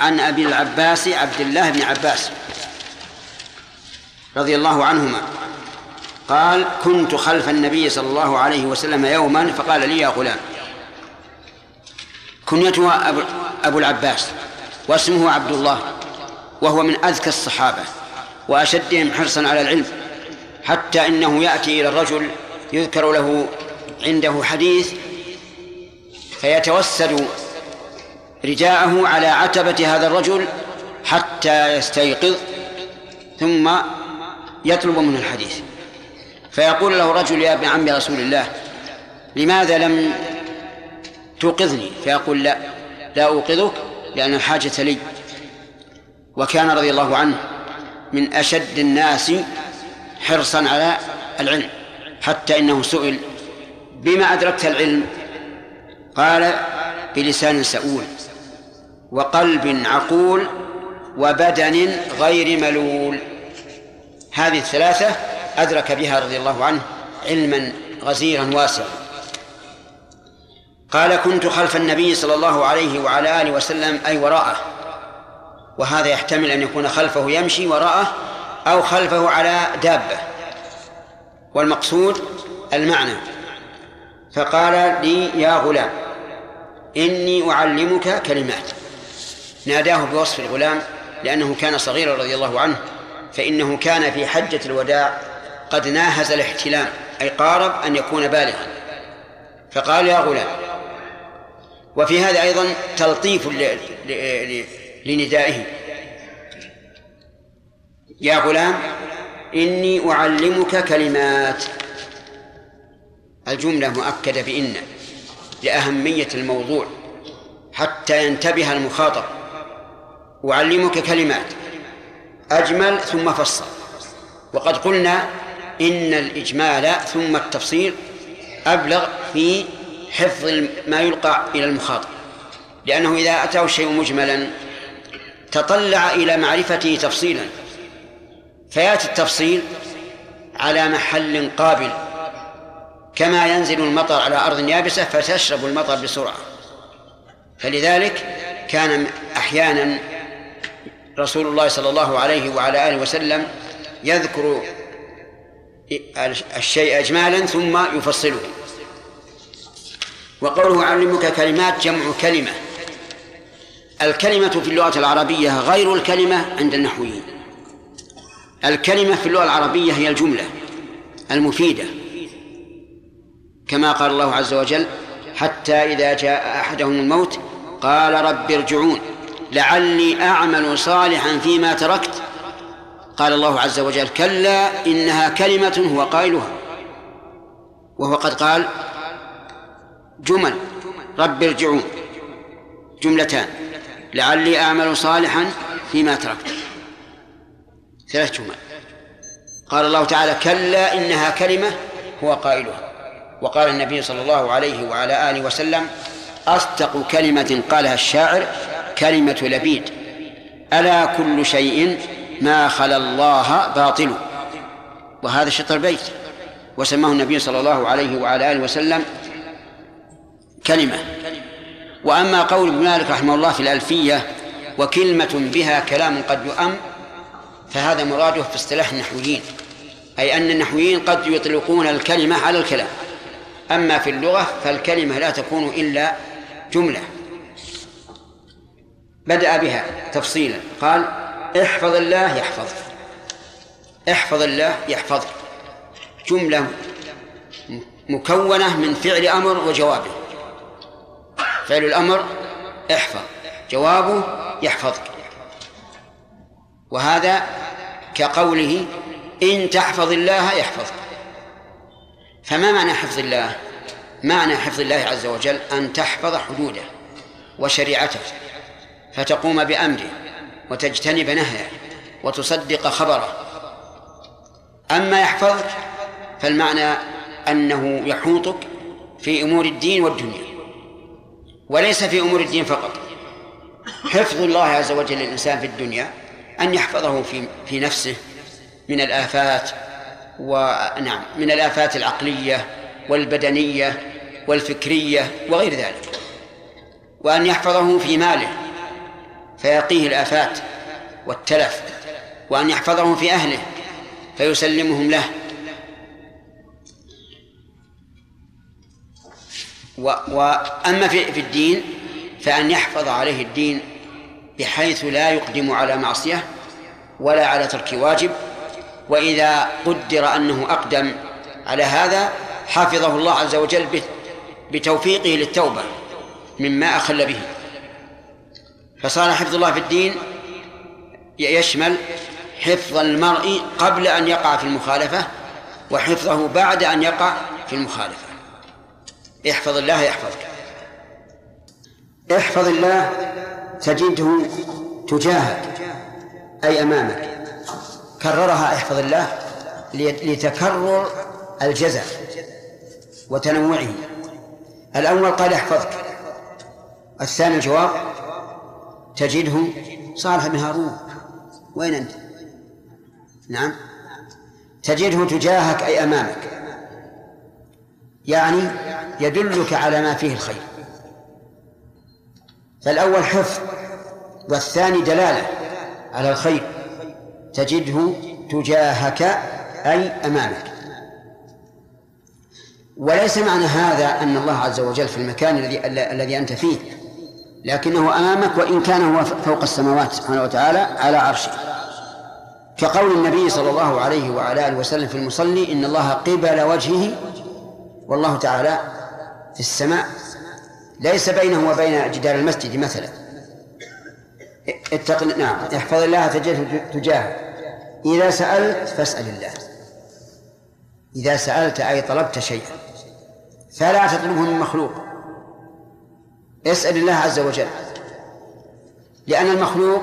عن أبي العباس عبد الله بن عباس رضي الله عنهما. قال كنت خلف النبي صلى الله عليه وسلم يوما فقال لي يا غلام كنيته أبو العباس واسمه عبد الله وهو من أذكى الصحابة وأشدهم حرصا على العلم حتى إنه يأتي إلى الرجل يذكر له عنده حديث فيتوسد رداءه على عتبة هذا الرجل حتى يستيقظ ثم يطلب منه الحديث. فيقول له رجل يا ابن عم رسول الله لماذا لم توقظني؟ فيقول لا لا أوقظك لأن الحاجة لي. وكان رضي الله عنه من أشد الناس حرصا على العلم حتى إنه سئل بما أدركت العلم؟ قال بلسان سؤول. وقلب عقول وبدن غير ملول. هذه الثلاثة أدرك بها رضي الله عنه علما غزيرا واسعا. قال كنت خلف النبي صلى الله عليه وعلى آله وسلم أي وراءه. وهذا يحتمل أن يكون خلفه يمشي وراءه أو خلفه على دابة. والمقصود المعنى. فقال لي يا غلام إني أعلمك كلمات. ناداه بوصف الغلام لأنه كان صغيرا رضي الله عنه فإنه كان في حجة الوداع قد ناهز الاحتلام أي قارب أن يكون بالغا. فقال يا غلام وفي هذا أيضا تلطيف لندائه. يا غلام إني أعلمك كلمات. الجملة مؤكدة بإن لأهمية الموضوع حتى ينتبه المخاطب. أعلمك كلمات. أجمل ثم فصل. وقد قلنا إن الإجمال ثم التفصيل أبلغ في حفظ ما يلقى إلى المخاطب. لأنه إذا أتاه الشيء مجملا تطلع إلى معرفته تفصيلا. فيأتي التفصيل على محل قابل. كما ينزل المطر على أرض يابسة فتشرب المطر بسرعة. فلذلك كان أحيانا رسول الله صلى الله عليه وعلى آله وسلم يذكر الشيء إجمالا ثم يفصله. وقوله أعلمك كلمات جمع كلمة. الكلمة في اللغة العربية غير الكلمة عند النحويين. الكلمة في اللغة العربية هي الجملة المفيدة. كما قال الله عز وجل حتى إذا جاء أحدهم الموت قال رب ارجعون لعلي أعمل صالحا فيما تركت. قال الله عز وجل كلا إنها كلمة هو قائلها. وهو قد قال جمل رب ارجعون. جملتان لعلي أعمل صالحا فيما تركت. ثلاث جمل. قال الله تعالى كلا إنها كلمة هو قائلها. وقال النبي صلى الله عليه وعلى آله وسلم أصدق كلمة قالها الشاعر كلمة لبيد. ألا كل شيء ما خلا الله باطل. وهذا شطر البيت. وسماه النبي صلى الله عليه وعلى آله وسلم كلمة. وأما قول ابن مالك رحمه الله في الألفية وكلمة بها كلام قد يؤم فهذا مراده في اصطلاح النحويين. أي أن النحويين قد يطلقون الكلمة على الكلام. أما في اللغة فالكلمة لا تكون إلا جملة. بدأ بها تفصيلا. قال احفظ الله يحفظك. احفظ الله يحفظك. جملة مكونة من فعل أمر وجوابه. فعل الأمر احفظ جوابه يحفظك. وهذا كقوله إن تحفظ الله يحفظك. فما معنى حفظ الله؟ معنى حفظ الله عز وجل أن تحفظ حدوده وشريعته. فتقوم بأمره وتجتنب نهيه وتصدق خبره. أما يحفظك فالمعنى أنه يحوطك في أمور الدين والدنيا وليس في أمور الدين فقط. حفظ الله عز وجل للإنسان في الدنيا أن يحفظه في في نفسه من الآفات ونعم من الآفات العقلية والبدنية والفكرية وغير ذلك وأن يحفظه في ماله فيقيه الآفات والتلف وأن يحفظهم في أهله فيسلمهم له. وأما في, في الدين فأن يحفظ عليه الدين بحيث لا يقدم على معصية ولا على ترك واجب وإذا قدر أنه أقدم على هذا حفظه الله عز وجل بتوفيقه للتوبة مما أخل به. فصار حفظ الله في الدين يشمل حفظ المرء قبل أن يقع في المخالفة وحفظه بعد أن يقع في المخالفة. احفظ الله يحفظك. احفظ الله تجده تجاهك أي أمامك. كررها احفظ الله لتكرر الجزاء وتنوعه. الأول قال احفظك. الثاني الجواب تجده صالح بن هارون. وين أنت؟ نعم. تجده تجاهك أي أمامك. يعني يدلك على ما فيه الخير. فالأول حفظ والثاني دلالة على الخير. تجده تجاهك أي أمامك. وليس معنى هذا أن الله عز وجل في المكان الذي الذي أنت فيه لكنه أمامك وإن كان هو فوق السماوات سبحانه وتعالى على عرشه. كقول النبي صلى الله عليه وعلى آله وسلم في المصلي إن الله قبل وجهه والله تعالى في السماء. ليس بينه وبين جدار المسجد مثلا. اتق نعم احفظ الله تجده تجاهك إذا سألت فاسأل الله. إذا سألت أي طلبت شيئا. فلا تطلبه من مخلوق. اسأل الله عز وجل. لأن المخلوق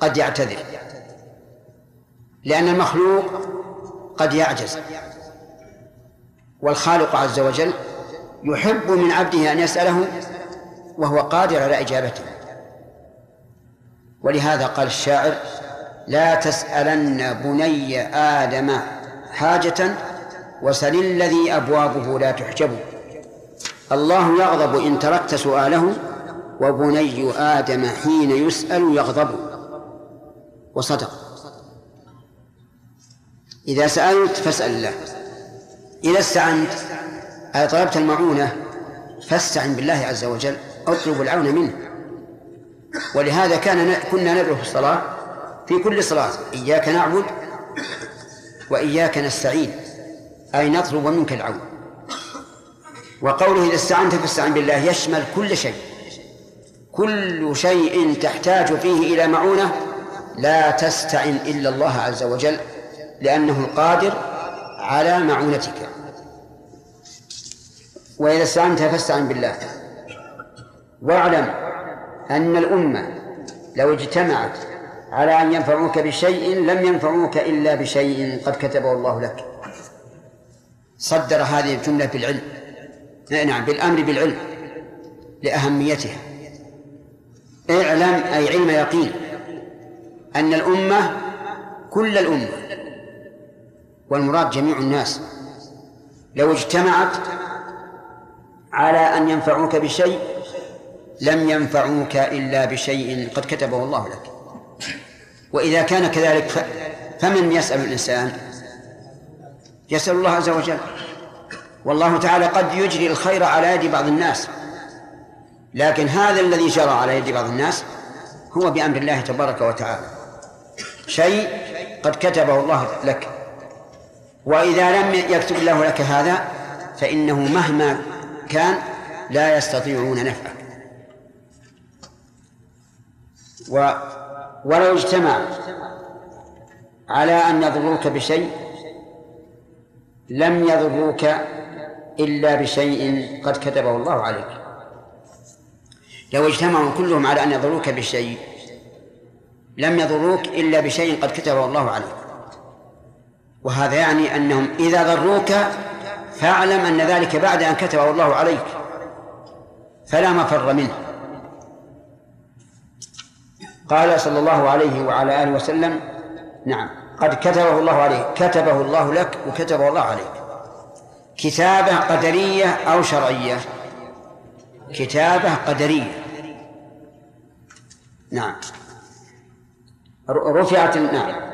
قد يعتذر. لأن المخلوق قد يعجز. والخالق عز وجل يحب من عبده أن يسأله وهو قادر على إجابته. ولهذا قال الشاعر لا تسألن بني آدم حاجة وسل الذي أبوابه لا تحجب الله يغضب إن تركت سؤاله وبني آدم حين يسأل يغضب. وصدق. إذا سألت فاسأل الله إذا استعنت أي طلبت المعونة فاستعن بالله عز وجل أطلب العون منه. ولهذا كان كنا ندعو في الصلاة في كل صلاة إياك نعبد وإياك نستعين أي نطلب منك العون. وقوله إذا استعنت فاستعن بالله يشمل كل شيء. كل شيء تحتاج فيه إلى معونة لا تستعن إلا الله عز وجل لأنه القادر على معونتك. وإذا استعنت فاستعن بالله. واعلم أن الأمة لو اجتمعت على أن ينفعوك بشيء لم ينفعوك إلا بشيء قد كتبه الله لك. صدر هذه الجملة بالعلم. نعم بالأمر بالعلم لأهميتها. اعلم أي علم يقين أن الأمة كل الأمة والمراد جميع الناس لو اجتمعت على أن ينفعوك بشيء لم ينفعوك إلا بشيء قد كتبه الله لك. وإذا كان كذلك فمن يسأل الإنسان؟ يسأل الله عز وجل. والله تعالى قد يجري الخير على يد بعض الناس. لكن هذا الذي جرى على يد بعض الناس هو بأمر الله تبارك وتعالى. شيء قد كتبه الله لك. وإذا لم يكتب الله لك هذا فإنه مهما كان لا يستطيعون نفعك و ولو اجتمع على أن يضروك بشيء لم يضروك إلا بشيء قد كتبه الله عليك. لو اجتمعوا كلهم على أن يضروك بشيء لم يضروك إلا بشيء قد كتبه الله عليك. وهذا يعني أنهم إذا ضروك فاعلم أن ذلك بعد أن كتبه الله عليك. فلا مفر منه. قال صلى الله عليه وعلى آله وسلم نعم قد كتبه الله عليك كتبه الله لك وكتبه الله عليك. كتابة قدرية أو شرعية. كتابة قدرية. نعم. رفعت نعم.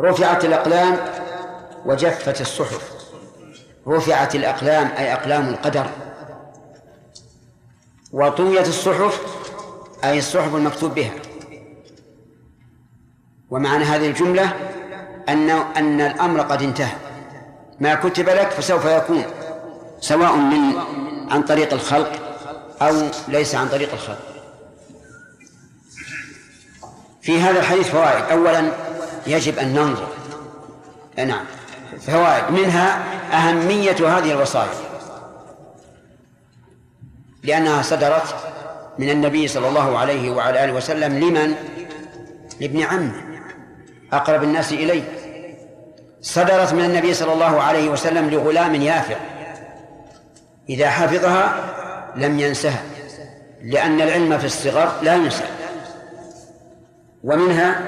رفعت الأقلام وجفت الصحف. رفعت الأقلام أي أقلام القدر. وطويت الصحف أي الصحف المكتوب بها. ومعنى هذه الجملة أن أن الأمر قد انتهى. ما كتب لك فسوف يكون سواء من عن طريق الخلق أو ليس عن طريق الخلق. في هذا الحديث فوائد. أولا يجب أن ننظر. نعم. فوائد. منها أهمية هذه الوصايا. لأنها صدرت من النبي صلى الله عليه وعلى آله وسلم لمن؟ لابن عمه. أقرب الناس إليه. صدرت من النبي صلى الله عليه وسلم لغلام يافع. إذا حفظها لم ينسها لأن العلم في الصغر لا ينسى. ومنها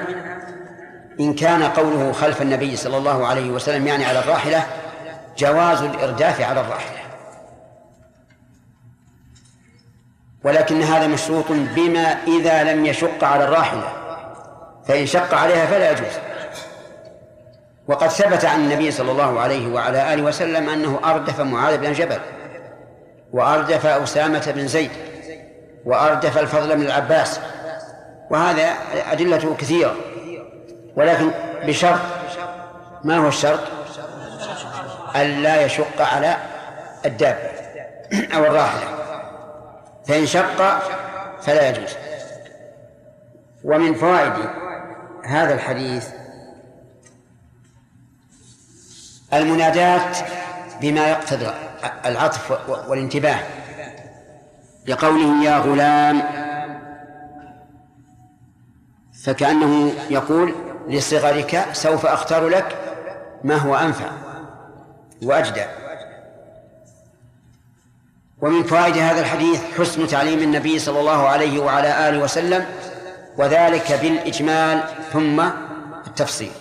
إن كان قوله خلف النبي صلى الله عليه وسلم يعني على الراحلة جواز الإرداف على الراحلة. ولكن هذا مشروط بما إذا لم يشق على الراحلة فإن شق عليها فلا يجوز. وقد ثبت عن النبي صلى الله عليه وعلى آله وسلم أنه أردف معاذ بن جبل وأردف أسامة بن زيد وأردف الفضل بن العباس وهذا أدلته كثيرة ولكن بشرط ما هو الشرط؟ ألا يشق على الدابة أو الراحلة فإن شق فلا يجوز. ومن فوائد هذا الحديث المنادات بما يقتضي العطف والانتباه لقوله يا غلام. فكأنه يقول لصغرك سوف أختار لك ما هو أنفع وأجدى. ومن فوائد هذا الحديث حسن تعليم النبي صلى الله عليه وعلى آله وسلم وذلك بالإجمال ثم التفصيل.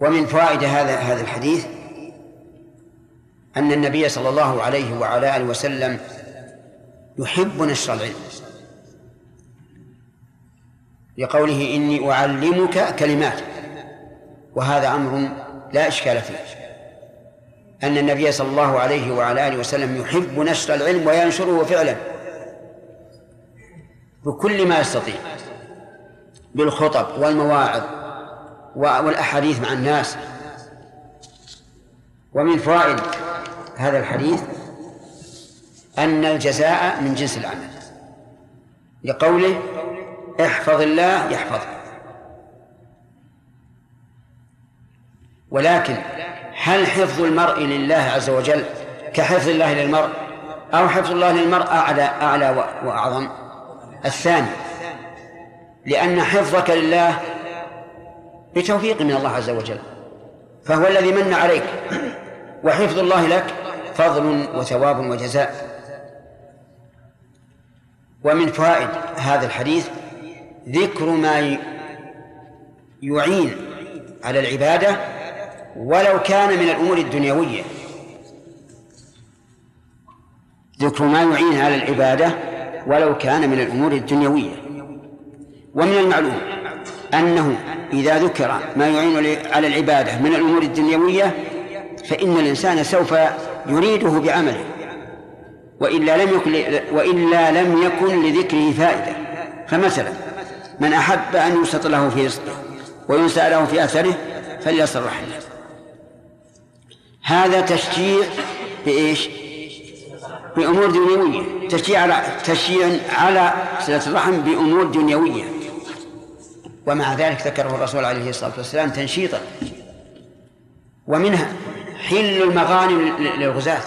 ومن فوائد هذا هذا الحديث أن النبي صلى الله عليه وعلى آله وسلم يحب نشر العلم. لقوله إني أعلمك كلمات وهذا أمر لا إشكال فيه. أن النبي صلى الله عليه وعلى آله وسلم يحب نشر العلم وينشره فعلا بكل ما يستطيع بالخطب والمواعظ والأحاديث مع الناس. ومن فوائد هذا الحديث أن الجزاء من جنس العمل. لقوله احفظ الله يحفظك. ولكن هل حفظ المرء لله عز وجل كحفظ الله للمرء أو حفظ الله للمرء أعلى أعلى وأعظم؟ الثاني لأن حفظك لله بتوفيق من الله عز وجل. فهو الذي من عليك. وحفظ الله لك فضل وثواب وجزاء. ومن فوائد هذا الحديث ذكر ما يعين على العبادة ولو كان من الأمور الدنيوية. ذكر ما يعين على العبادة ولو كان من الأمور الدنيوية. ومن المعلوم أنه إذا ذكر ما يعين على العبادة من الأمور الدنيوية فإن الإنسان سوف يريده بعمله وإلا لم يكن وإلا لم يكن لذكره فائدة. فمثلا من أحب أن يوسط له في رزقه وينسى له في أثره فليصل رحمه. هذا تشجيع بإيش؟ بأمور دنيوية تشجيع على تشجيع على صلة الرحم بأمور دنيوية. ومع ذلك ذكره الرسول عليه الصلاة والسلام تنشيطا ومنها حل المغانم للغزاة.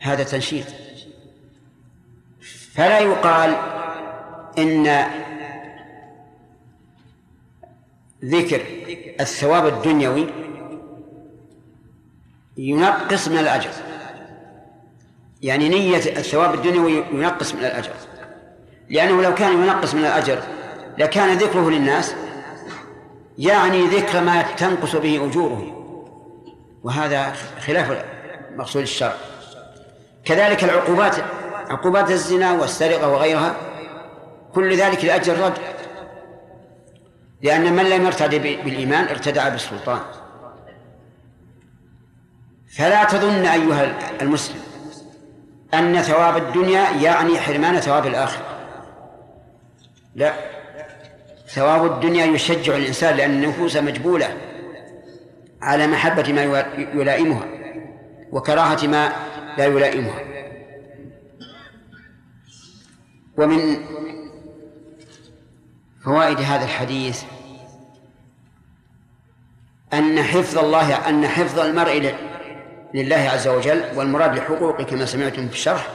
هذا تنشيط. فلا يقال إن ذكر الثواب الدنيوي ينقص من الأجر. يعني نية الثواب الدنيوي ينقص من الأجر. لأنه لو كان ينقص من الأجر لكان ذكره للناس يعني ذكر ما تنقص به أجورهم وهذا خلاف مقصود الشرع. كذلك العقوبات عقوبات الزنا والسرقة وغيرها كل ذلك لأجل الرد. لأن من لم يرتد بالإيمان ارتدع بالسلطان. فلا تظن أيها المسلم أن ثواب الدنيا يعني حرمان ثواب الآخرة. لا. ثواب الدنيا يشجع الإنسان لأن النفوس مجبولة على محبة ما يلائمها وكراهة ما لا يلائمها. ومن فوائد هذا الحديث أن حفظ الله أن حفظ المرء لله عز وجل والمراد لحقوقه كما سمعتم في الشرح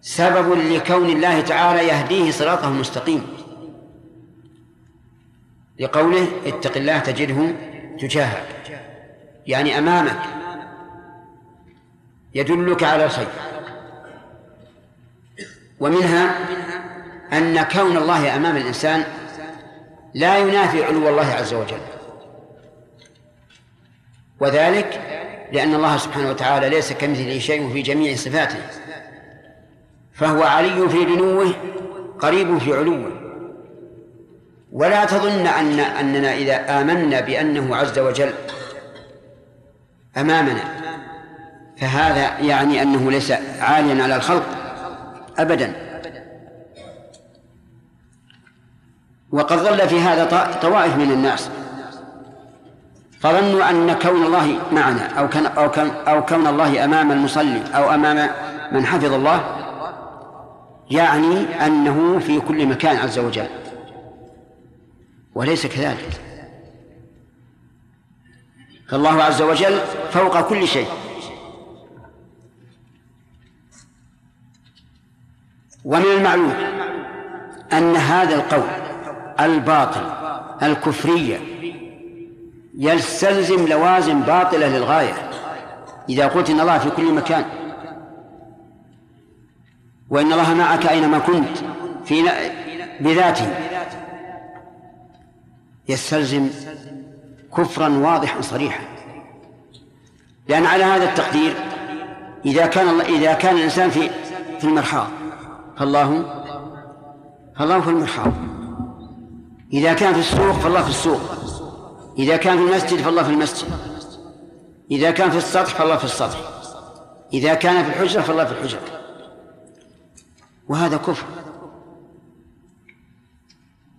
سبب لكون الله تعالى يهديه صراطه المستقيم. لقوله اتق الله تجده تجاهك. يعني أمامك يدلك على الخير ومنها أن كون الله أمام الإنسان لا ينافي علو الله عز وجل. وذلك لأن الله سبحانه وتعالى ليس كمثله شيء في جميع صفاته. فهو علي في دنوه قريب في علوه. ولا تظن أن أننا إذا آمنا بأنه عز وجل أمامنا. فهذا يعني أنه ليس عاليا على الخلق أبدا. وقد ظل في هذا طوائف من الناس فظنوا أن كون الله معنا أو كان أو كان أو كون الله أمام المصلي أو أمام من حفظ الله يعني أنه في كل مكان عز وجل. وليس كذلك. فالله عز وجل فوق كل شيء. ومن المعلوم أن هذا القول الباطل الكفرية يستلزم لوازم باطلة للغاية. إذا قلت إن الله في كل مكان وإن الله معك أينما كنت في بذاته. يستلزم كفرا واضحا صريحا. لأن على هذا التقدير إذا كان الله إذا كان الإنسان في في المرحاض فالله فالله في المرحاض. إذا كان في السوق فالله في السوق. إذا كان في المسجد فالله في المسجد. إذا كان في السطح فالله في السطح. إذا كان في الحجرة فالله في الحجرة. وهذا كفر.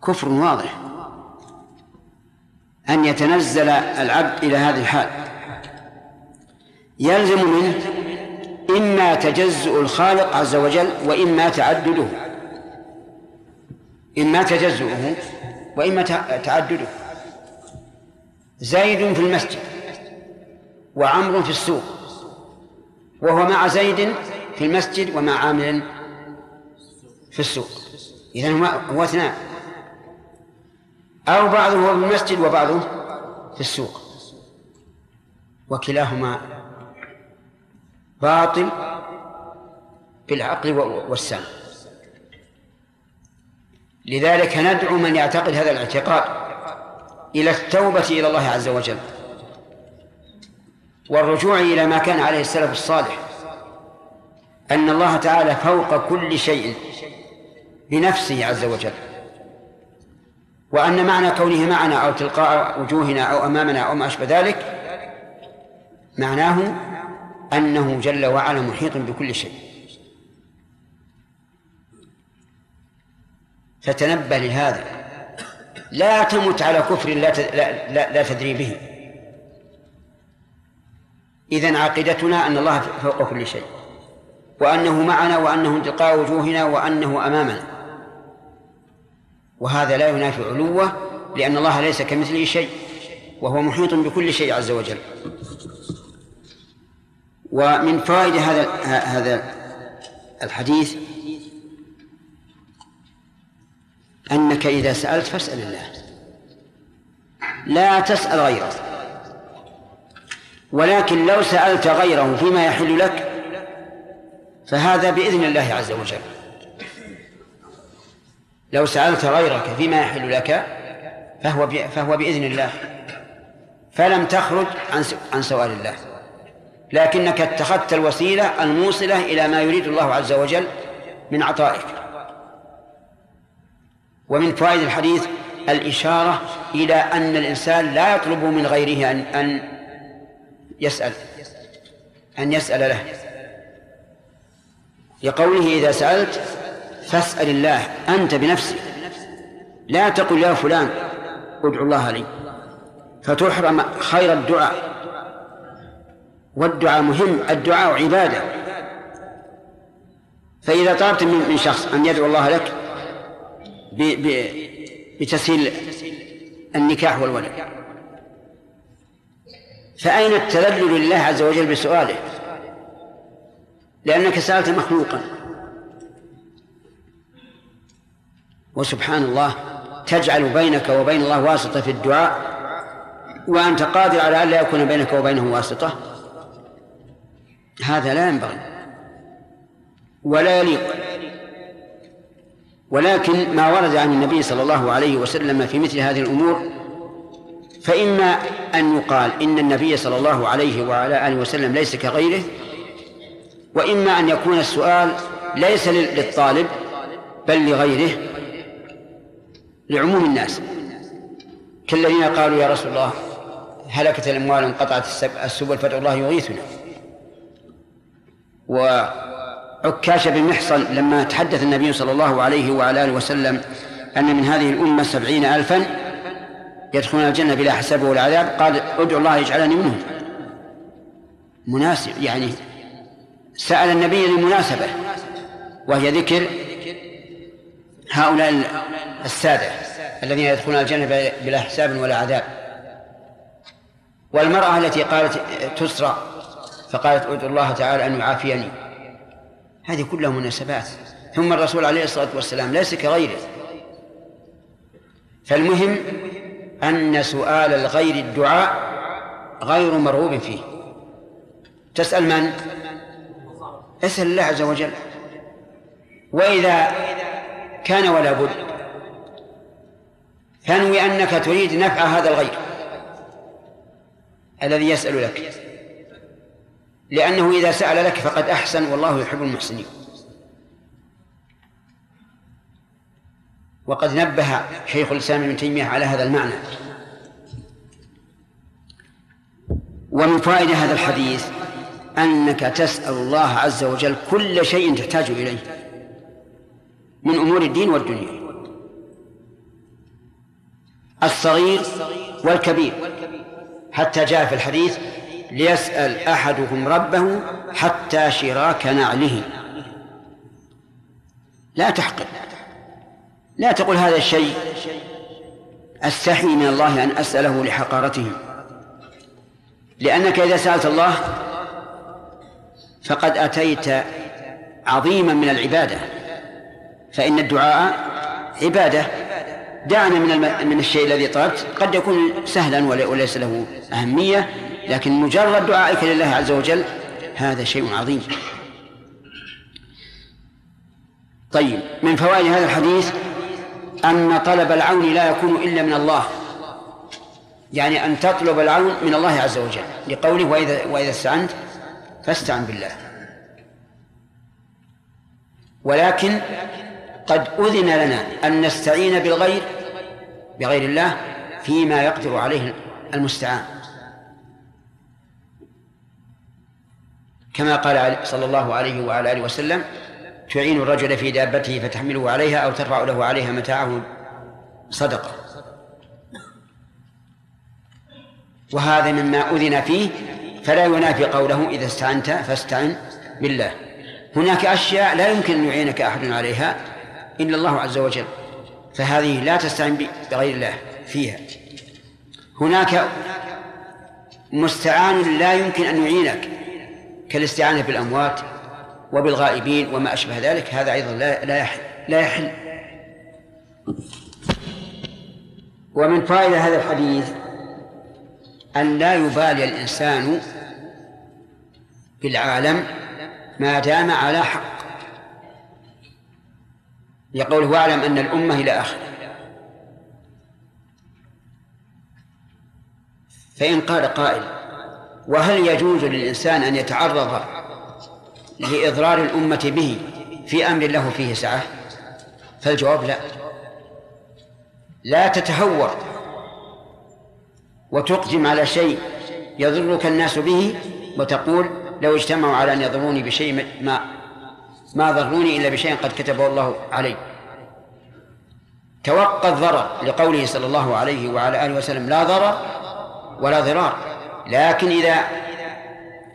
كفر واضح. أن يتنزل العبد إلى هذه الحال. يلزم منه إما تجزؤ الخالق عز وجل وإما تعدده. إما تجزؤه وإما تعدده. زيد في المسجد وعمر في السوق وهو مع زيد في المسجد ومع عامر في السوق. إذا هو اثنان. أو بعضه في المسجد وبعضه في السوق. وكلاهما باطل بالعقل والسمع. لذلك ندعو من يعتقد هذا الاعتقاد إلى التوبة إلى الله عز وجل. والرجوع إلى ما كان عليه السلف الصالح. أن الله تعالى فوق كل شيء بنفسه عز وجل. وأن معنى كونه معنا أو تلقاء وجوهنا أو أمامنا أو ما أشبه ذلك معناه أنه جل وعلا محيط بكل شيء. فتنبه لهذا. لا تمت على كفر لا, لا, تدري به. إذن عقيدتنا أن الله فوق كل شيء. وأنه معنا وأنه تلقاء وجوهنا وأنه أمامنا. وهذا لا ينافي علوه لأن الله ليس كمثله شيء وهو محيط بكل شيء عز وجل. ومن فوائد هذا هذا الحديث أنك إذا سألت فاسأل الله. لا تسأل غيره. ولكن لو سألت غيره فيما يحل لك فهذا بإذن الله عز وجل. لو سألت غيرك فيما يحل لك فهو فهو بإذن الله. فلم تخرج عن عن سؤال الله. لكنك اتخذت الوسيلة الموصلة إلى ما يريد الله عز وجل من عطائك. ومن فوائد الحديث الإشارة إلى أن الإنسان لا يطلب من غيره أن أن يسأل أن يسأل له. لقوله إذا سألت فاسأل الله أنت بنفسك. لا تقل يا فلان ادعو الله لي. فتحرم خير الدعاء. والدعاء مهم الدعاء عبادة. فإذا طلبت من شخص أن يدعو الله لك بتسهيل النكاح والولد. فأين التذلل لله عز وجل بسؤاله؟ لأنك سألت مخلوقا. وسبحان الله تجعل بينك وبين الله واسطة في الدعاء وأنت قادر على أن لا يكون بينك وبينه واسطة. هذا لا ينبغي ولا يليق. ولكن ما ورد عن النبي صلى الله عليه وسلم في مثل هذه الأمور فإما أن يقال إن النبي صلى الله عليه وعلى آله وسلم ليس كغيره وإما أن يكون السؤال ليس للطالب بل لغيره. لعموم الناس. كالذين قالوا يا رسول الله هلكت الأموال وانقطعت السبل فادعو الله يغيثنا. وعكاش بن محصن لما تحدث النبي صلى الله عليه وعلى آله وسلم أن من هذه الأمة سبعين ألفا يدخلون الجنة بلا حساب ولا عذاب قال ادعو الله يجعلني منهم. مناسب يعني سأل النبي لمناسبة وهي ذكر هؤلاء السادة الذين يدخلون الجنة بلا حساب ولا عذاب. والمرأة التي قالت تسرى فقالت ادعو الله تعالى أن يعافيني. هذه كلها مناسبات. ثم الرسول عليه الصلاة والسلام ليس كغيره. فالمهم أن سؤال الغير الدعاء غير مرغوب فيه. تسأل من؟ اسأل الله عز وجل. وإذا كان ولا بد. فانوي أنك تريد نفع هذا الغير. الذي يسأل لك. لأنه إذا سأل لك فقد أحسن والله يحب المحسنين. وقد نبه شيخ الإسلام ابن تيمية على هذا المعنى. ومن فائدة هذا الحديث أنك تسأل الله عز وجل كل شيء تحتاج إليه. من أمور الدين والدنيا. الصغير والكبير. حتى جاء في الحديث ليسأل أحدهم ربه حتى شراك نعله. لا تحقر لا تقل هذا الشيء. أستحي من الله أن أسأله لحقارته. لأنك إذا سألت الله فقد أتيت عظيما من العبادة. فإن الدعاء عبادة. دعنا من من الشيء الذي طلبت. قد يكون سهلا وليس له أهمية لكن مجرد دعائك لله عز وجل هذا شيء عظيم. طيب من فوائد هذا الحديث أن طلب العون لا يكون إلا من الله. يعني أن تطلب العون من الله عز وجل. لقوله وإذا وإذا استعنت فاستعن بالله. ولكن قد أذن لنا أن نستعين بالغير بغير الله فيما يقدر عليه المستعان. كما قال صلى الله عليه وعلى آله وسلم تعين الرجل في دابته فتحمله عليها أو ترفع له عليها متاعه صدقة وهذا مما أذن فيه فلا ينافي قوله إذا استعنت فاستعن بالله. هناك أشياء لا يمكن أن يعينك أحد عليها إلا الله عز وجل. فهذه لا تستعن بغير الله فيها. هناك مستعان لا يمكن أن يعينك كالاستعانة بالأموات وبالغائبين وما أشبه ذلك. هذا أيضا لا لا يحل لا يحل. ومن فائدة هذا الحديث أن لا يبالي الإنسان بالعالم ما دام على حق. لقوله واعلم أن الأمة إلى آخره فإن قال قائل وهل يجوز للإنسان أن يتعرض لإضرار الأمة به في أمر له فيه سعة؟ فالجواب لا. لا تتهور وتقدم على شيء يضرك الناس به وتقول لو اجتمعوا على أن يضروني بشيء ما ما ضروني إلا بشيء قد كتبه الله علي. توقى الضرر لقوله صلى الله عليه وعلى آله وسلم لا ضرر ولا ضرار. لكن إذا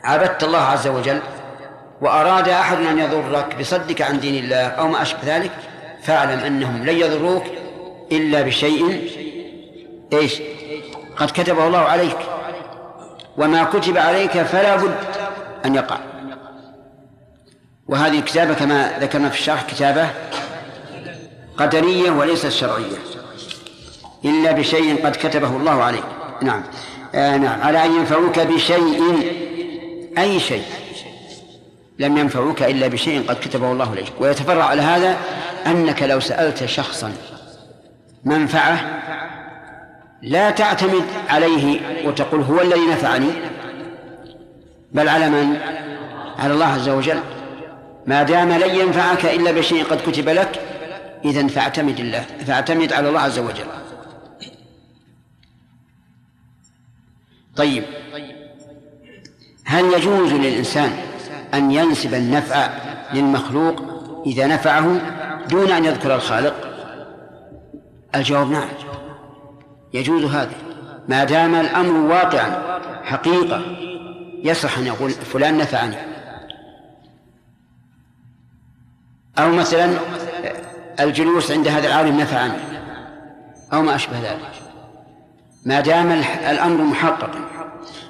عبدت الله عز وجل وأراد أحد أن يضرك بصدك عن دين الله أو ما أشبه ذلك فاعلم أنهم لن يضروك إلا بشيء إيش؟ قد كتبه الله عليك. وما كتب عليك فلا بد أن يقع. وهذه الكتابة كما ذكرنا في الشرح كتابة قدرية وليست شرعية إلا بشيء قد كتبه الله عليك. نعم. آه نعم. على أن ينفعوك بشيء أي شيء. لم ينفعوك إلا بشيء قد كتبه الله عليك. ويتفرع على هذا أنك لو سألت شخصا منفعة لا تعتمد عليه وتقول هو الذي نفعني بل على من؟ على الله عز وجل. ما دام لن ينفعك إلا بشيء قد كتب لك إذا فاعتمد الله فاعتمد على الله عز وجل. طيب هل يجوز للإنسان أن ينسب النفع للمخلوق إذا نفعه دون أن يذكر الخالق؟ الجواب نعم. يجوز هذا. ما دام الأمر واقعا حقيقة يصح أن يقول فلان نفعني. أو مثلا الجلوس عند هذا العالم نفعني أو ما أشبه ذلك. ما دام الأمر محققا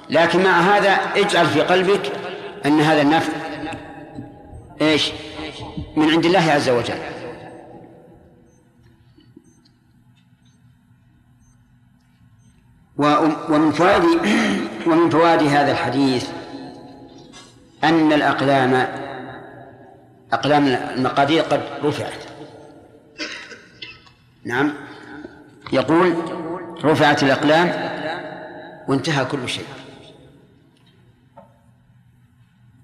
لكن مع هذا اجعل في قلبك أن هذا النفع إيش؟ من عند الله عز وجل. ومن فوائد ومن فوائد هذا الحديث أن الأقلام أقلام المقادير قد رفعت. نعم. يقول رفعت الأقلام وانتهى كل شيء.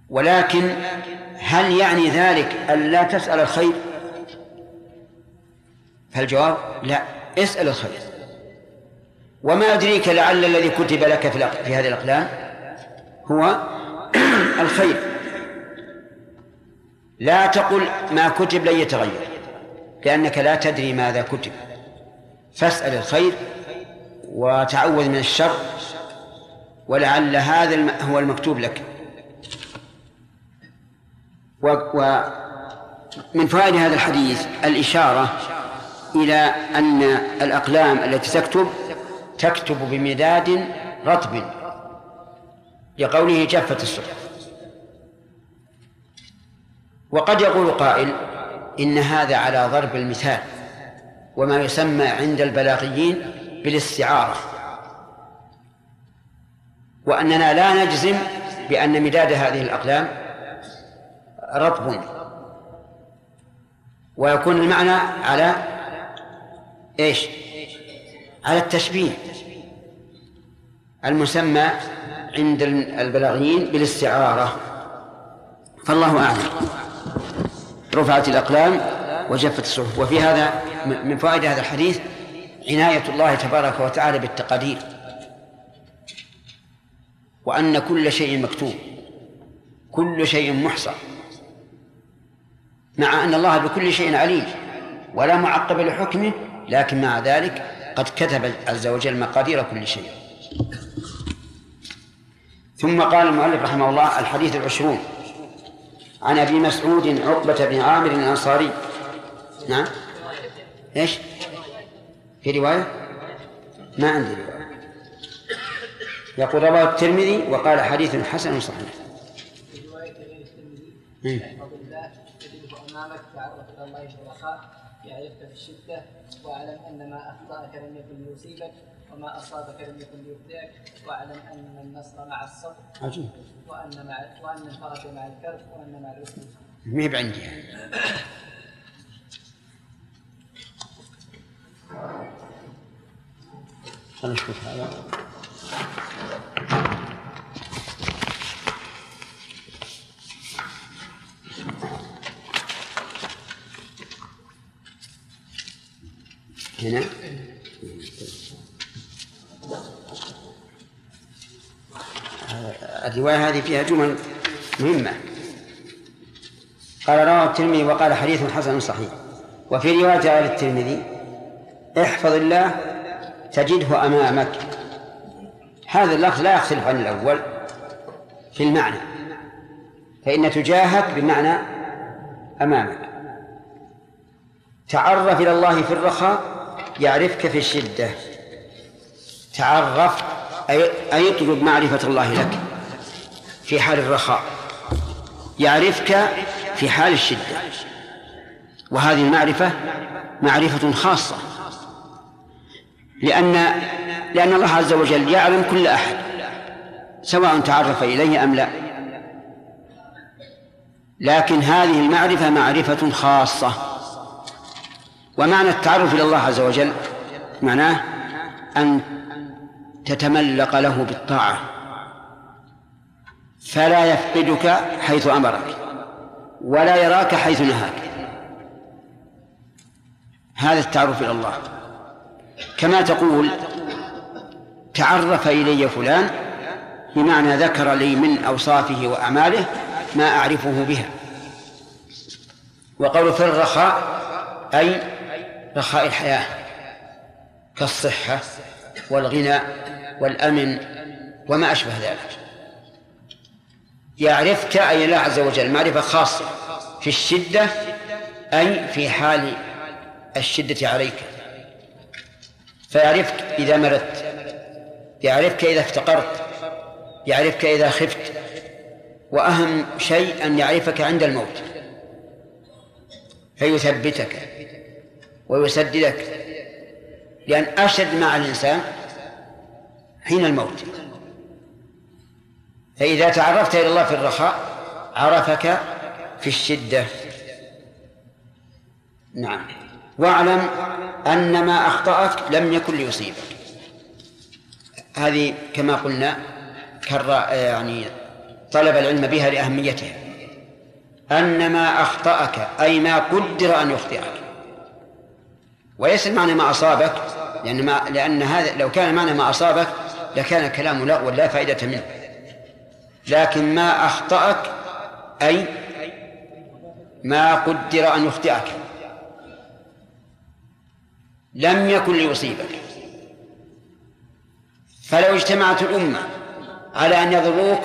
ولكن هل يعني ذلك أن لا تسأل الخير؟ فالجواب لا. اسأل الخير. وما أدريك لعل الذي كتب لك في هذه الأقلام؟ هو الخير. لا تقل ما كتب لن يتغير لأنك لا تدري ماذا كتب. فاسأل الخير وتعوذ من الشر ولعل هذا هو المكتوب لك. ومن فوائد هذا الحديث الإشارة إلى أن الأقلام التي تكتب تكتب بمداد رطب لقوله جفت الصحف. وقد يقول قائل إن هذا على ضرب المثال وما يسمى عند البلاغيين بالاستعارة وأننا لا نجزم بأن مداد هذه الأقلام رطب ويكون المعنى على إيش؟ على التشبيه المسمى عند البلاغيين بالاستعارة فالله أعلم رفعت الأقلام وجفت الصحف. وفي هذا من فوائد هذا الحديث عناية الله تبارك وتعالى بالتقادير. وأن كل شيء مكتوب. كل شيء محصى مع أن الله بكل شيء عليم. ولا معقب لحكمه لكن مع ذلك قد كتب عز وجل مقادير كل شيء. ثم قال المؤلف رحمه الله الحديث العشرون. عن أبي مسعود عقبة بن عامر الأنصاري. نعم. إيش؟ في رواية؟ ما عندي رواية. يقول رواه الترمذي وقال حديث حسن صحيح. في الترمذي يعرفك في الشدة واعلم أن ما أخطأك لم يكن ليصيبك وما أصابك لم يكن ليخطئك واعلم أن النصر مع الصبر عجيب. وأن مع وأن الفرج مع الكرب وأن مع العسر ما هي بعندي؟ خلينا نشوف هذا. هنا. الرواية هذه فيها جمل مهمة. قال رواه الترمذي وقال حديث حسن صحيح. وفي رواية آل الترمذي احفظ الله تجده أمامك. هذا اللفظ لا يختلف عن الأول في المعنى. فإن تجاهك بمعنى أمامك. تعرف إلى الله في الرخاء يعرفك في الشدة. تعرف أي اطلب معرفة الله لك. في حال الرخاء. يعرفك في حال الشدة. وهذه المعرفة معرفة خاصة. لأن لأن الله عز وجل يعلم كل أحد. سواء تعرف إليه أم لا. لكن هذه المعرفة معرفة خاصة. ومعنى التعرف إلى الله عز وجل معناه أن تتملق له بالطاعة فلا يفقدك حيث أمرك ولا يراك حيث نهاك. هذا التعرف إلى الله. كما تقول تعرف إلي فلان بمعنى ذكر لي من أوصافه وأعماله ما أعرفه بها. وقول في الرخاء أي رخاء الحياة كالصحة والغنى والأمن وما أشبه ذلك. يعرفك أي الله عز وجل معرفة خاصة في الشدة أي في حال الشدة عليك. فيعرفك إذا مرضت يعرفك إذا افتقرت يعرفك إذا خفت. وأهم شيء أن يعرفك عند الموت فيثبتك. ويسددك لأن أشد مع الإنسان حين الموت. فإذا تعرفت إلى الله في الرخاء عرفك في الشدة. نعم. واعلم أن ما أخطأك لم يكن ليصيبك. هذه كما قلنا يعني طلب العلم بها لأهميتها. أن ما أخطأك أي ما قدر أن يخطئك. وليس المعنى ما أصابك لأن ما لأن هذا لو كان معنى ما أصابك لكان الكلام لغوا لا فائدة منه. لكن ما أخطأك أي ما قدر أن يخطئك. لم يكن ليصيبك. فلو اجتمعت الأمة على أن يضروك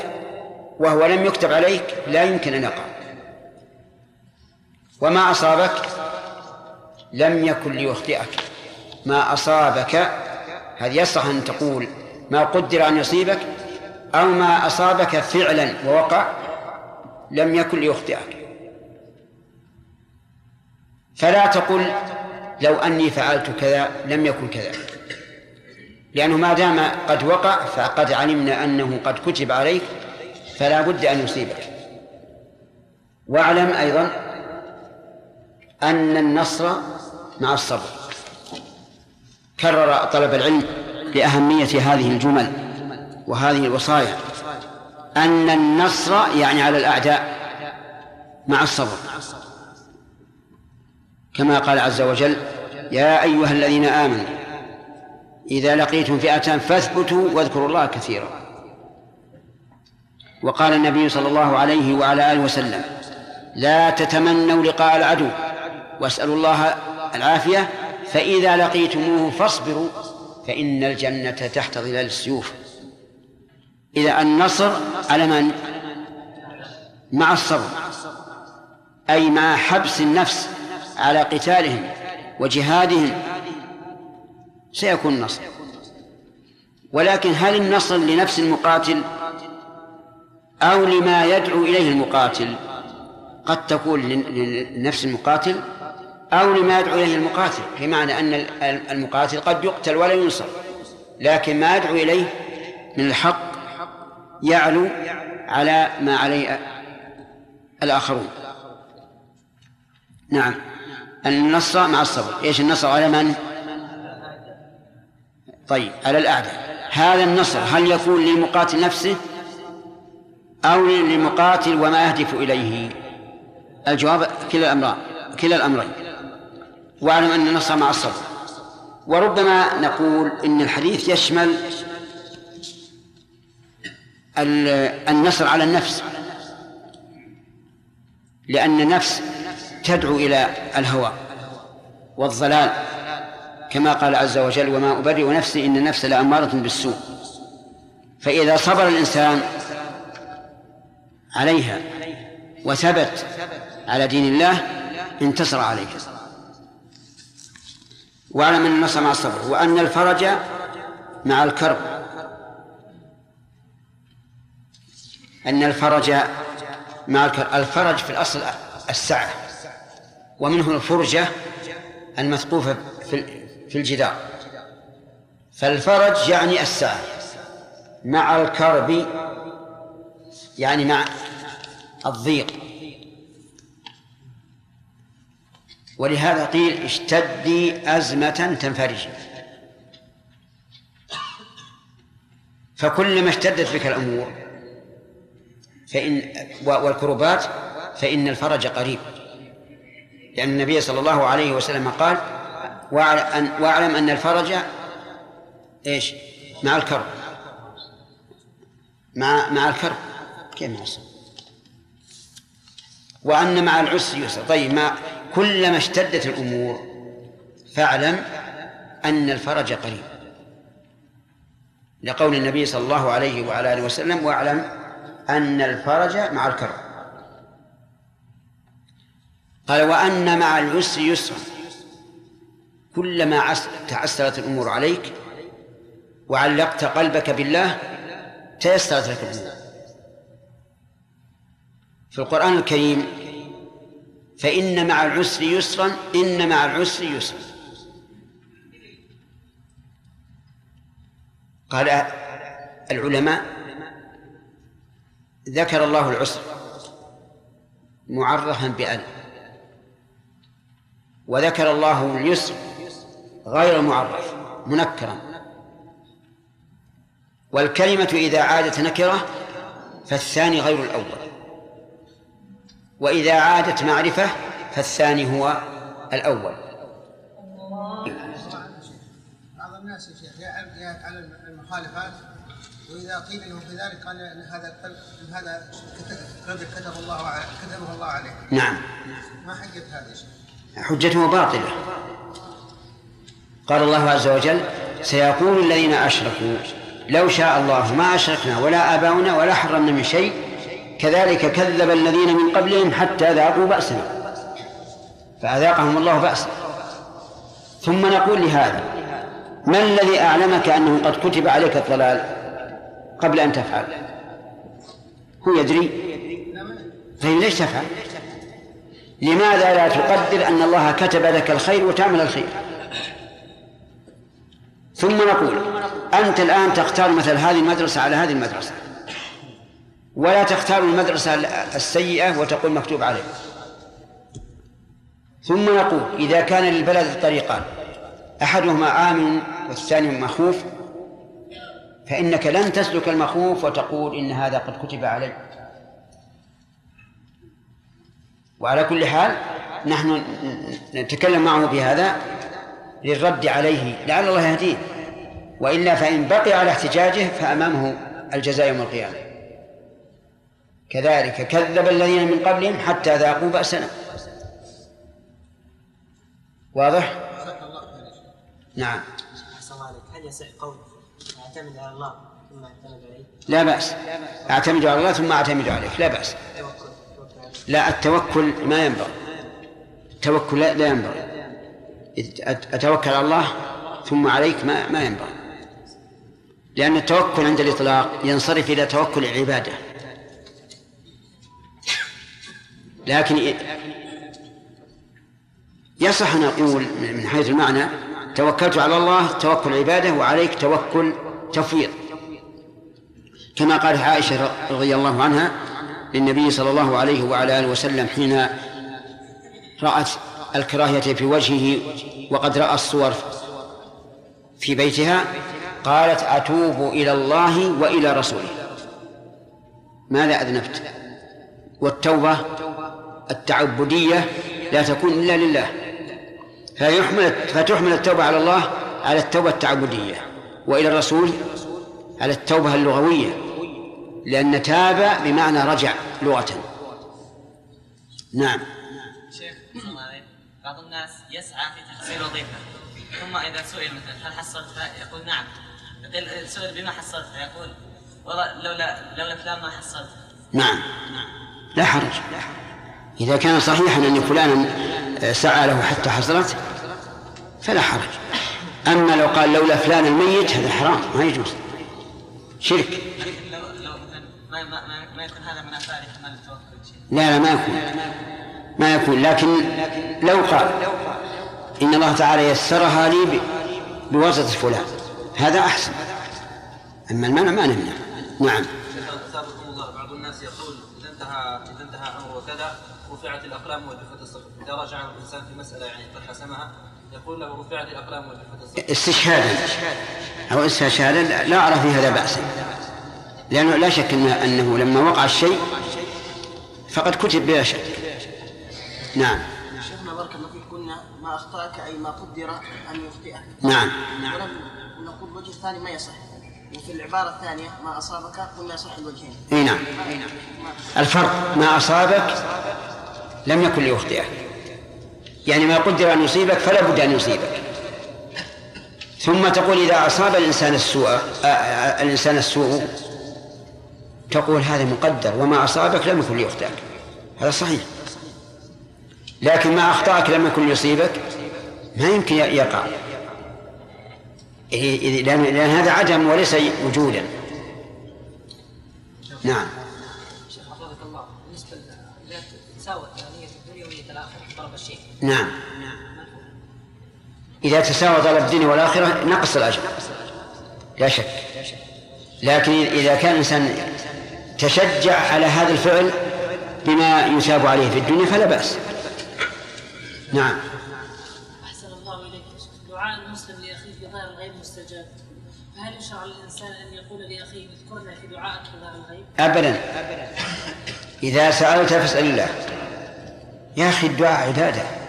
وهو لم يكتب عليك لا يمكن أن يقع. وما أصابك؟ لم يكن ليخطئك. ما أصابك هذه يصح أن تقول ما قدر أن يصيبك أو ما أصابك فعلا ووقع لم يكن ليخطئك. فلا تقل لو أني فعلت كذا لم يكن كذا. لأنه ما دام قد وقع فقد علمنا أنه قد كتب عليك فلا بد أن يصيبك. واعلم أيضا أن النصر مع الصبر. كرر طلب العلم لأهمية هذه الجمل وهذه الوصايا. أن النصر يعني على الأعداء مع الصبر. كما قال عز وجل يا أيها الذين آمنوا إذا لقيتم فئة فاثبتوا واذكروا الله كثيرا. وقال النبي صلى الله عليه وعلى آله وسلم لا تتمنوا لقاء العدو واسألوا الله العافية فإذا لقيتموه فاصبروا فإن الجنة تحت ظلال السيوف. إذا النصر على من؟ مع الصبر أي مع حبس النفس على قتالهم وجهادهم. سيكون النصر ولكن هل النصر لنفس المقاتل؟ أو لما يدعو إليه المقاتل؟ قد تكون لنفس المقاتل؟ أو لما يدعو إليه المقاتل بمعنى أن المقاتل قد يقتل ولا ينصر لكن ما يدعو إليه من الحق يعلو على ما عليه الآخرون. نعم. النصر مع الصبر. إيش النصر؟ على من؟ طيب على الأعداء. هذا النصر هل يكون للمقاتل نفسه أو للمقاتل وما يهدف إليه؟ الجواب كلا الأمرين كلا الأمرين. واعلم أن النصر مع الصبر. وربما نقول إن الحديث يشمل النصر على النفس. لأن النفس تدعو إلى الهوى والضلال. كما قال عز وجل وما أبرئ نفسي إن النفس لأمارة بالسوء. فإذا صبر الإنسان عليها وثبت على دين الله انتصر عليها. واعلم ان النصر مع الصبر وأن الفرج مع الكرب. أن الفرج مع الكرب. الفرج في الأصل السعة ومنه الفرجة المثقوفة في الجدار. فالفرج يعني السعة مع الكرب يعني مع الضيق. ولهذا قيل اشتدي أزمة تنفرجي فكلما اشتدت بك الأمور فإن والكربات فإن الفرج قريب. لأن النبي صلى الله عليه وسلم قال واعلم أن الفرج إيش؟ مع الكرب. مع مع الكرب. كيف مع وأن مع العسر يسر. طيب ما كلما اشتدت الأمور فاعلم أن الفرج قريب. لقول النبي صلى الله عليه وعلى آله وسلم واعلم أن الفرج مع الكرب. قال وأن مع العسر يسرا. كلما تعسرت الأمور عليك وعلقت قلبك بالله تيسرت لك الأمور. في القرآن الكريم فإن مع العسر يسرا إن مع العسر يسرا. قال العلماء ذكر الله العسر معرفا بأل وذكر الله اليسر غير معرف منكرا. والكلمة إذا عادت نكرة فالثاني غير الأول. وإذا عادت معرفة فالثاني هو الأول. بعض الناس يا شيخ يأتي على المخالفات وإذا قيل له كذلك قال أن هذا هذا قدر كتب الله كتبه الله عليه. نعم. ما حجة هذا حجته باطلة. قال الله عز وجل سيقول الذين أشركوا لو شاء الله ما أشركنا ولا آباؤنا ولا حرمنا من شيء كذلك كذب الذين من قبلهم حتى ذاقوا بأسنا. فأذاقهم الله بأسا ثم نقول لهذا ما الذي أعلمك أنه قد كتب عليك الضلال قبل أن تفعل؟ هو يدري. طيب ليش تفعل؟ لماذا لا تقدر أن الله كتب لك الخير وتعمل الخير؟ ثم نقول أنت الآن تختار مثل هذه المدرسة على هذه المدرسة. ولا تختار المدرسة السيئة وتقول مكتوب عليه ثم نقول إذا كان للبلد طريقان أحدهما آمن والثاني مخوف فإنك لن تسلك المخوف وتقول إن هذا قد كتب علي. وعلى كل حال نحن نتكلم معه بهذا للرد عليه لعل الله يهديه. وإلا فإن بقي على احتجاجه فأمامه الجزاء يوم القيامة. كذلك كذب الذين من قبلهم حتى ذاقوا بأسنا. واضح؟ نعم. هل يصح قول أعتمد على الله ثم أعتمد عليه؟ لا بأس. أعتمد على الله ثم أعتمد عليك. لا بأس. لا التوكل ما ينبغي. التوكل لا ينبغي. أتوكل على الله ثم عليك ما ما ينبغي. لأن التوكل عند الإطلاق ينصرف إلى توكل العبادة. لكن يصح أن نقول من حيث المعنى توكلت على الله توكل عباده وعليك توكل تفويض. كما قالت عائشة رضي الله عنها للنبي صلى الله عليه وعلى آله وسلم حين رأت الكراهية في وجهه وقد رأى الصور في بيتها قالت أتوب إلى الله وإلى رسوله. ماذا أذنبت؟ والتوبة التعبدية لا تكون إلا لله. فيحمل فتحمل التوبة على الله على التوبة التعبدية وإلى الرسول على التوبة اللغوية لأن تاب بمعنى رجع لغة. نعم. شيخ بعض الناس يسعى في تحصيل وظيفة ثم إذا سئل مثلا هل حصلتها يقول نعم. سئل بما حصلتها يقول والله لولا لولا فلان ما حصلتها نعم. لا حرج. إذا كان صحيحا أن فلانا سعى له حتى حصلت فلا حرج. أما لو قال لولا فلان الميت هذا حرام ما يجوز. شرك. ما يكون هذا من التوكل لا لا ما يكون. ما يكون. لكن لو قال إن الله تعالى يسرها لي بواسطة فلان هذا أحسن. أما المنع ما نمنع. نعم أثابكم الله بعض الناس يقول إذا انتهى إذا انتهى أمر وكذا رفعت الأقلام وجفت الصحف إذا رجع الإنسان في مسألة يعني قد حسمها يقول له رفعت الأقلام وجفت الصحف استشهادا أو استشهادا لا أرى في هذا بأسا لأنه لا شك أنه, أنه لما وقع الشيء فقد كتب بلا شك. نعم. شيخنا بارك الله فيك قلنا ما أخطأك أي ما قدر أن يخطئك. نعم. ولم نقول الوجه الثاني ما يصح. وفي العبارة الثانية ما أصابك قلنا يصح الوجهين. إي نعم. الفرق ما أصابك لم يكن ليخطئك. يعني ما قدر أن يصيبك فلا بد أن يصيبك. ثم تقول إذا أصاب الإنسان السوء آه، آه، الإنسان السوء تقول هذا مقدر وما أصابك لم يكن ليخطئك. هذا صحيح. لكن ما أخطأك لم يكن يصيبك ما يمكن يقع. لأن هذا عدم وليس وجودا. نعم. نعم. إذا تساوى طلب الدنيا والآخرة نقص الأجر. لا شك. لكن إذا كان الإنسان تشجع على هذا الفعل بما يثاب عليه في الدنيا فلا بأس. نعم. أحسن الله إليك. دعاء المسلم لأخيه في ظاهر الغيب مستجاب. فهل يشرع للإنسان أن يقول لأخيه اذكرنا في دعائك في ظاهر الغيب؟ أبدا. إذا سألت فاسأل الله. يا أخي الدعاء عبادة.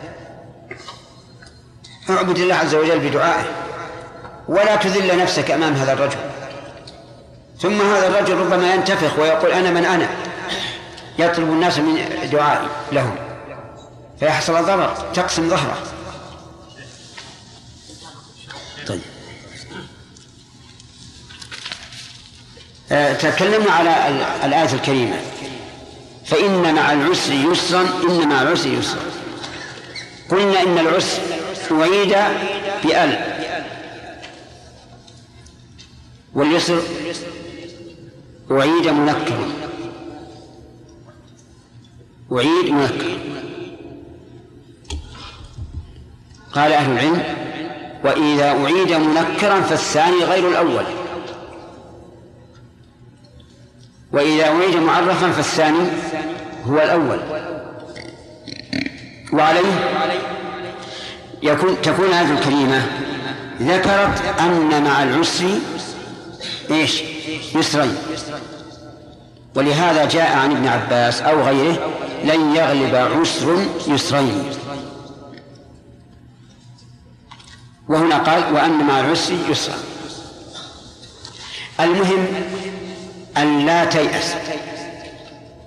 اعبد الله عز وجل بدعائه ولا تذل نفسك أمام هذا الرجل. ثم هذا الرجل ربما ينتفخ ويقول أنا من أنا. يطلب الناس من دعائي لهم. فيحصل ضرر تقسم ظهره. طيب. آه، تكلمنا على الآية الكريمة. فإن مع العسر يسرا إن مع العسر يسرا. قلنا إن العسر أعيد بأل. واليسر أعيد منكرا أعيد منكرا قال أهل العلم وإذا أعيد منكرا فالثاني غير الأول. وإذا أعيد معرفا فالثاني هو الأول. وعليه يكون تكون هذه الكلمة. ذكرت أن مع العسر إيش؟ يسرين. ولهذا جاء عن ابن عباس أو غيره لن يغلب عسر يسرين. وهنا قال وأن مع العسر يسرا. المهم أن لا تيأس.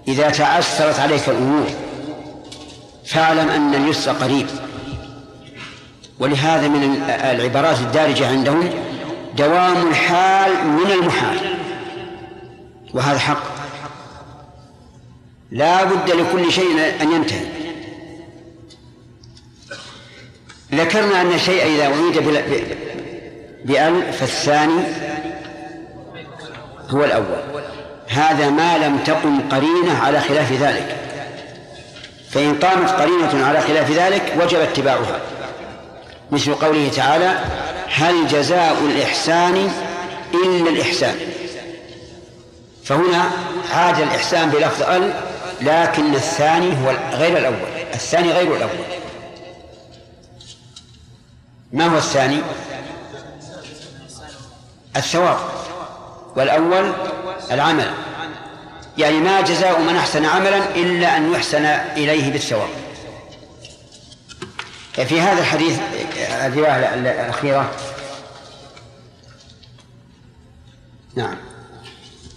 إذا تعسرت عليك الأمور فاعلم أن اليسر قريب. ولهذا من العبارات الدارجة عندهم دوام الحال من المحال. وهذا حق. لا بد لكل شيء أن ينتهي. ذكرنا أن الشيء إذا أريد بأل فالثاني هو الأول. هذا ما لم تقم قرينة على خلاف ذلك. فإن قامت قرينة على خلاف ذلك وجب اتباعها. مثل قوله تعالى هل جزاء الإحسان إلا الإحسان فهنا عاد الإحسان بلفظ ال لكن الثاني هو غير الأول. الثاني غير الأول. ما هو الثاني؟ الثواب. والأول العمل. يعني ما جزاء من أحسن عملا إلا أن يحسن إليه بالثواب. في هذا الحديث الرواية الأخيرة؟ نعم.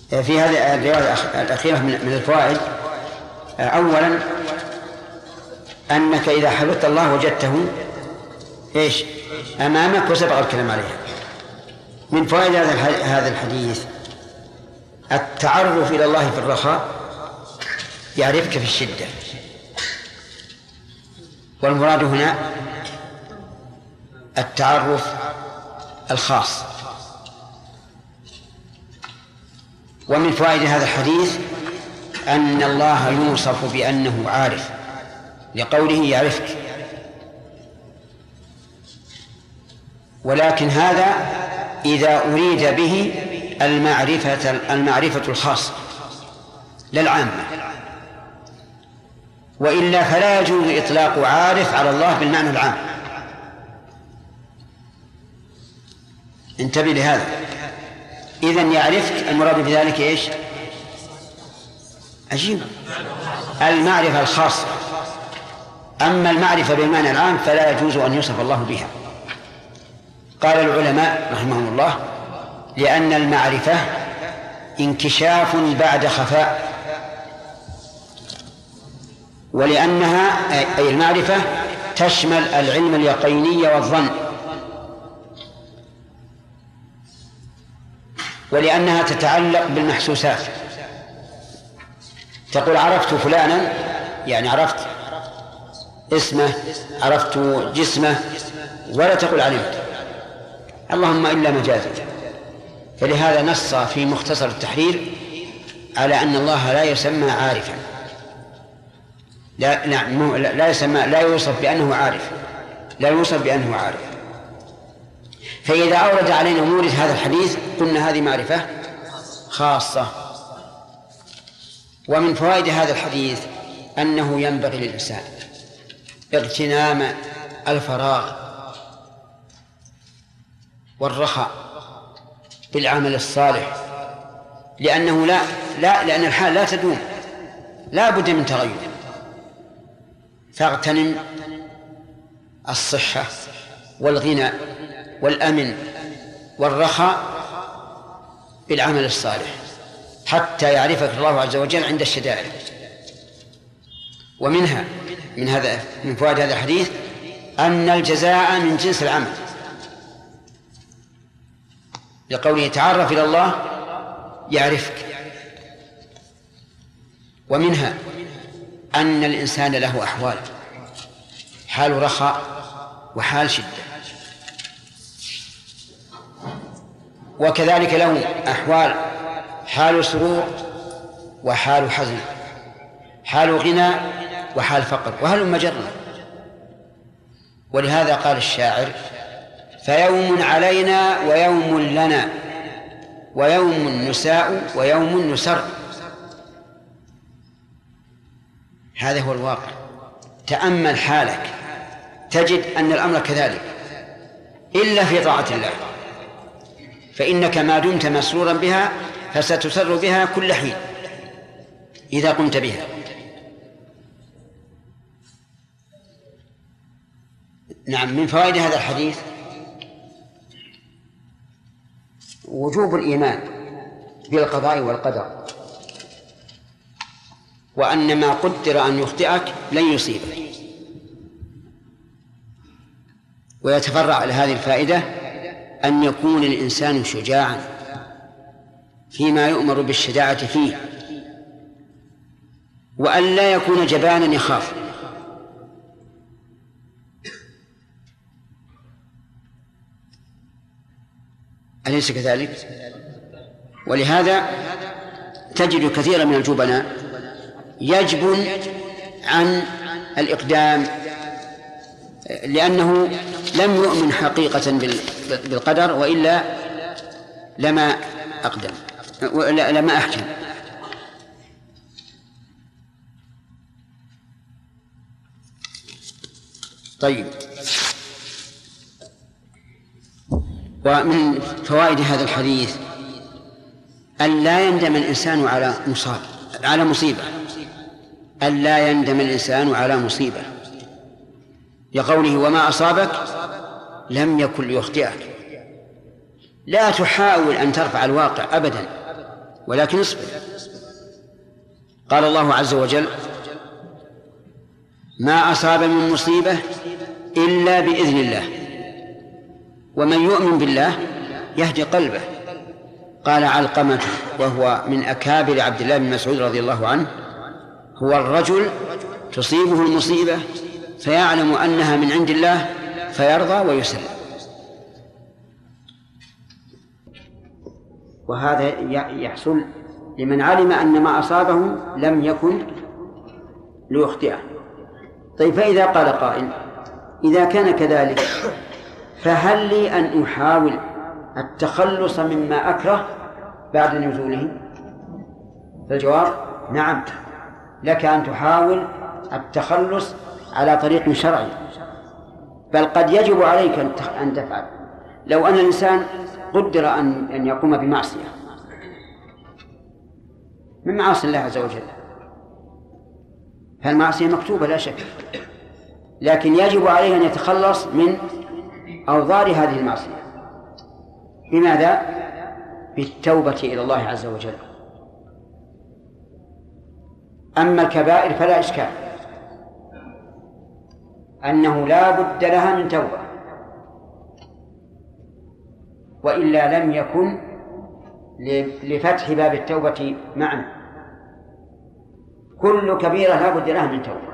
في هذه الرواية الأخيرة من الفوائد. أولا أنك إذا حفظت الله وجدته إيش؟ أمامك وسبق الكلام عليها. من فوائد هذا الحديث التعرف إلى الله في الرخاء يعرفك في الشدة. والمراد هنا التعرف الخاص. ومن فوائد هذا الحديث أن الله يوصف بأنه عارف لقوله يعرفك. ولكن هذا إذا أريد به المعرفة المعرفة الخاصة للعامة وإلا فلا يجوز إطلاق عارف على الله بالمعنى العام. انتبه لهذا. إذا يعرفك المراد بذلك إيش؟ عجيب. المعرفة الخاصة. أما المعرفة بالمعنى العام فلا يجوز أن يوصف الله بها. قال العلماء رحمهم الله لأن المعرفة انكشاف بعد خفاء. ولأنها أي المعرفة تشمل العلم اليقيني والظن. ولأنها تتعلق بالمحسوسات. تقول عرفت فلانا يعني عرفت اسمه عرفت جسمه ولا تقول علمت. اللهم إلا مجازا فلهذا نص في مختصر التحرير على أن الله لا يسمى عارفا. لا لا لا يسمى لا يوصف بأنه عارف. لا يوصف بأنه عارف. فإذا أورد علينا مورد هذا الحديث قلنا هذه معرفة خاصة. ومن فوائد هذا الحديث أنه ينبغي للإنسان اغتنام الفراغ والرخاء بالعمل الصالح. لأنه لا لا لأن الحال لا تدوم. لا بد من تغير. فاغتنم الصحة والغنى والأمن والرخاء بالعمل الصالح حتى يعرفك الله عز وجل عند الشدائد. ومنها من هذا من فوائد هذا الحديث أن الجزاء من جنس العمل. لقوله تعرف إلى الله يعرفك. ومنها أن الإنسان له أحوال حال رخاء وحال شدة. وكذلك له أحوال حال سرور وحال حزن حال غنى وحال فقر وهل مجرة ولهذا قال الشاعر فيوم علينا ويوم لنا ويوم نساء ويوم نسر. هذا هو الواقع. تأمل حالك. تجد أن الأمر كذلك. إلا في طاعة الله. فإنك ما دمت مسرورا بها فستسر بها كل حين. إذا قمت بها. نعم من فوائد هذا الحديث وجوب الإيمان بالقضاء والقدر. وأن ما قدر أن يخطئك لن يصيبك ويتفرع على هذه الفائدة أن يكون الإنسان شجاعا فيما يؤمر بالشجاعة فيه وأن لا يكون جبانا يخاف أليس كذلك؟ ولهذا تجد كثيرا من الجبناء يجبن عن الإقدام لأنه لم يؤمن حقيقة بالقدر وإلا لما أقدم لما أحكم. طيب. ومن فوائد هذا الحديث أن لا يندم الإنسان على مصاب على مصيبة. أن لا يندم الإنسان على مصيبة. لقوله وما أصابك لم يكن ليخطئك. لا تحاول أن ترفع الواقع أبدا ولكن اصبر. قال الله عز وجل ما أصاب من مصيبة إلا بإذن الله ومن يؤمن بالله يهدي قلبه. قال علقمة وهو من أكابر عبد الله بن مسعود رضي الله عنه هو الرجل تصيبه المصيبة فيعلم أنها من عند الله فيرضى ويسلم. وهذا يحصل لمن علم أن ما أصابه لم يكن ليخطئه. طيب فإذا قال قائل إذا كان كذلك فهل لي أن أحاول التخلص مما أكره بعد نزوله؟ فالجواب نعم. لك أن تحاول التخلص على طريق شرعي. بل قد يجب عليك أن تفعل. لو أن الإنسان قدر أن أن يقوم بمعصية. من معاصي الله عز وجل؟ فالمعصية مكتوبة لا شك. لكن يجب عليه أن يتخلص من أوضار هذه المعصية. بماذا؟ بالتوبة إلى الله عز وجل. أما الكبائر فلا إشكال. أنه لا بد لها من توبة. وإلا لم يكن لفتح باب التوبة معنى كل كبيرة لا بد لها من توبة.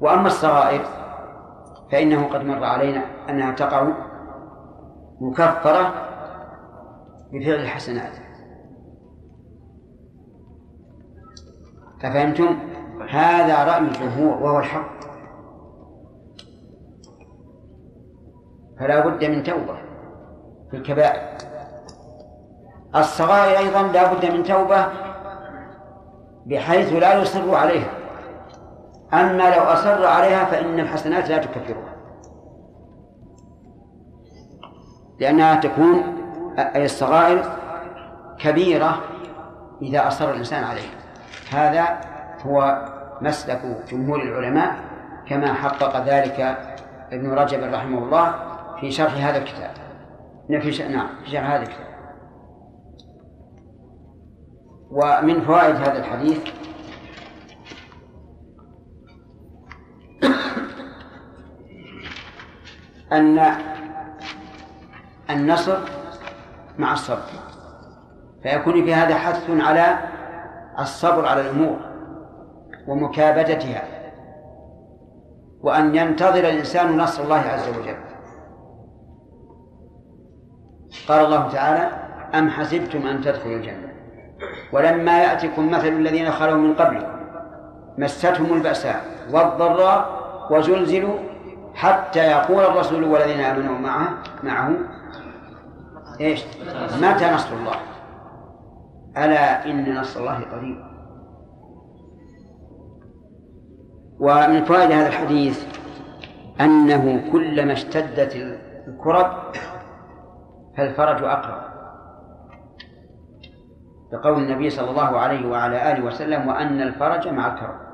وأما الصغائر فإنه قد مر علينا أنها تقع مكفرة بفعل الحسنات. أفهمتم؟ هذا رأي الجمهور وهو الحق. فلا بد من توبة في الكبائر. الصغائر أيضا لا بد من توبة بحيث لا يصر عليها. أما لو أصر عليها فإن الحسنات لا تكفرها. لأنها تكون أي الصغائر كبيرة إذا أصر الإنسان عليها. هذا هو مسلك جمهور العلماء كما حقق ذلك ابن رجب رحمه الله في شرح هذا الكتاب. في نعم في شرح هذا الكتاب. ومن فوائد هذا الحديث أن النصر مع الصبر فيكون في هذا حث على الصبر على الأمور ومكابدتها وأن ينتظر الإنسان نصر الله عز وجل قال الله تعالى أم حسبتم أن تدخلوا الجنة ولما يأتكم مثل الذين خلوا من قبلكم مستهم البأساء والضراء وزلزلوا حتى يقول الرسول والذين آمنوا معه معه إيش؟ متى نصر الله؟ ألا إن نصر الله قريب. ومن فوائد هذا الحديث أنه كلما اشتدت الكرب فالفرج أقرب. لقول النبي صلى الله عليه وعلى آله وسلم وأن الفرج مع الكرب.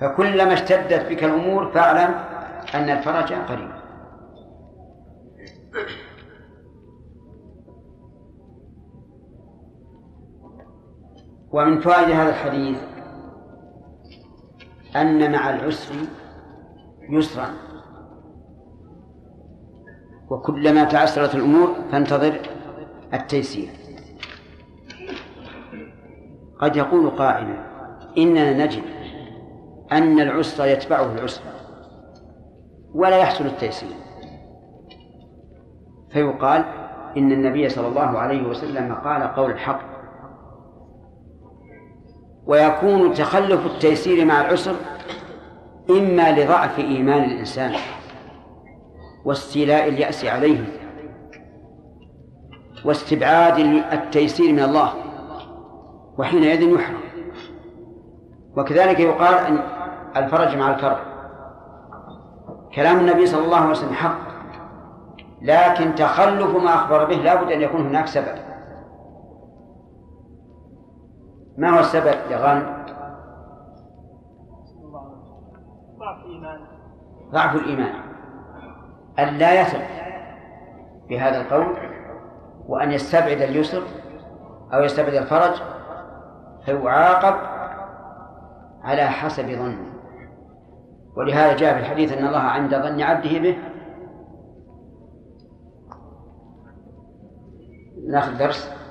فكلما اشتدت بك الأمور فاعلم أن الفرج قريب. ومن فوائد هذا الحديث أن مع العسر يسرا. وكلما تعسرت الأمور فانتظر التيسير. قد يقول قائل إننا نجد أن العسر يتبعه العسر ولا يحصل التيسير. فيقال إن النبي صلى الله عليه وسلم قال قول الحق ويكون تخلف التيسير مع العسر إما لضعف إيمان الإنسان واستيلاء اليأس عليه واستبعاد التيسير من الله وحينئذ يحرم. وكذلك يقال أن الفرج مع الكرب. كلام النبي صلى الله عليه وسلم حق لكن تخلف ما أخبر به لا بد أن يكون هناك سبب. ما هو السبب يا غانم؟ ضعف الإيمان ضعف الإيمان. أن لا يثق بهذا القول وأن يستبعد اليسر أو يستبعد الفرج فيعاقب على حسب ظنه. ولهذا جاء في الحديث أن الله عند ظن عبده به. ناخذ درس.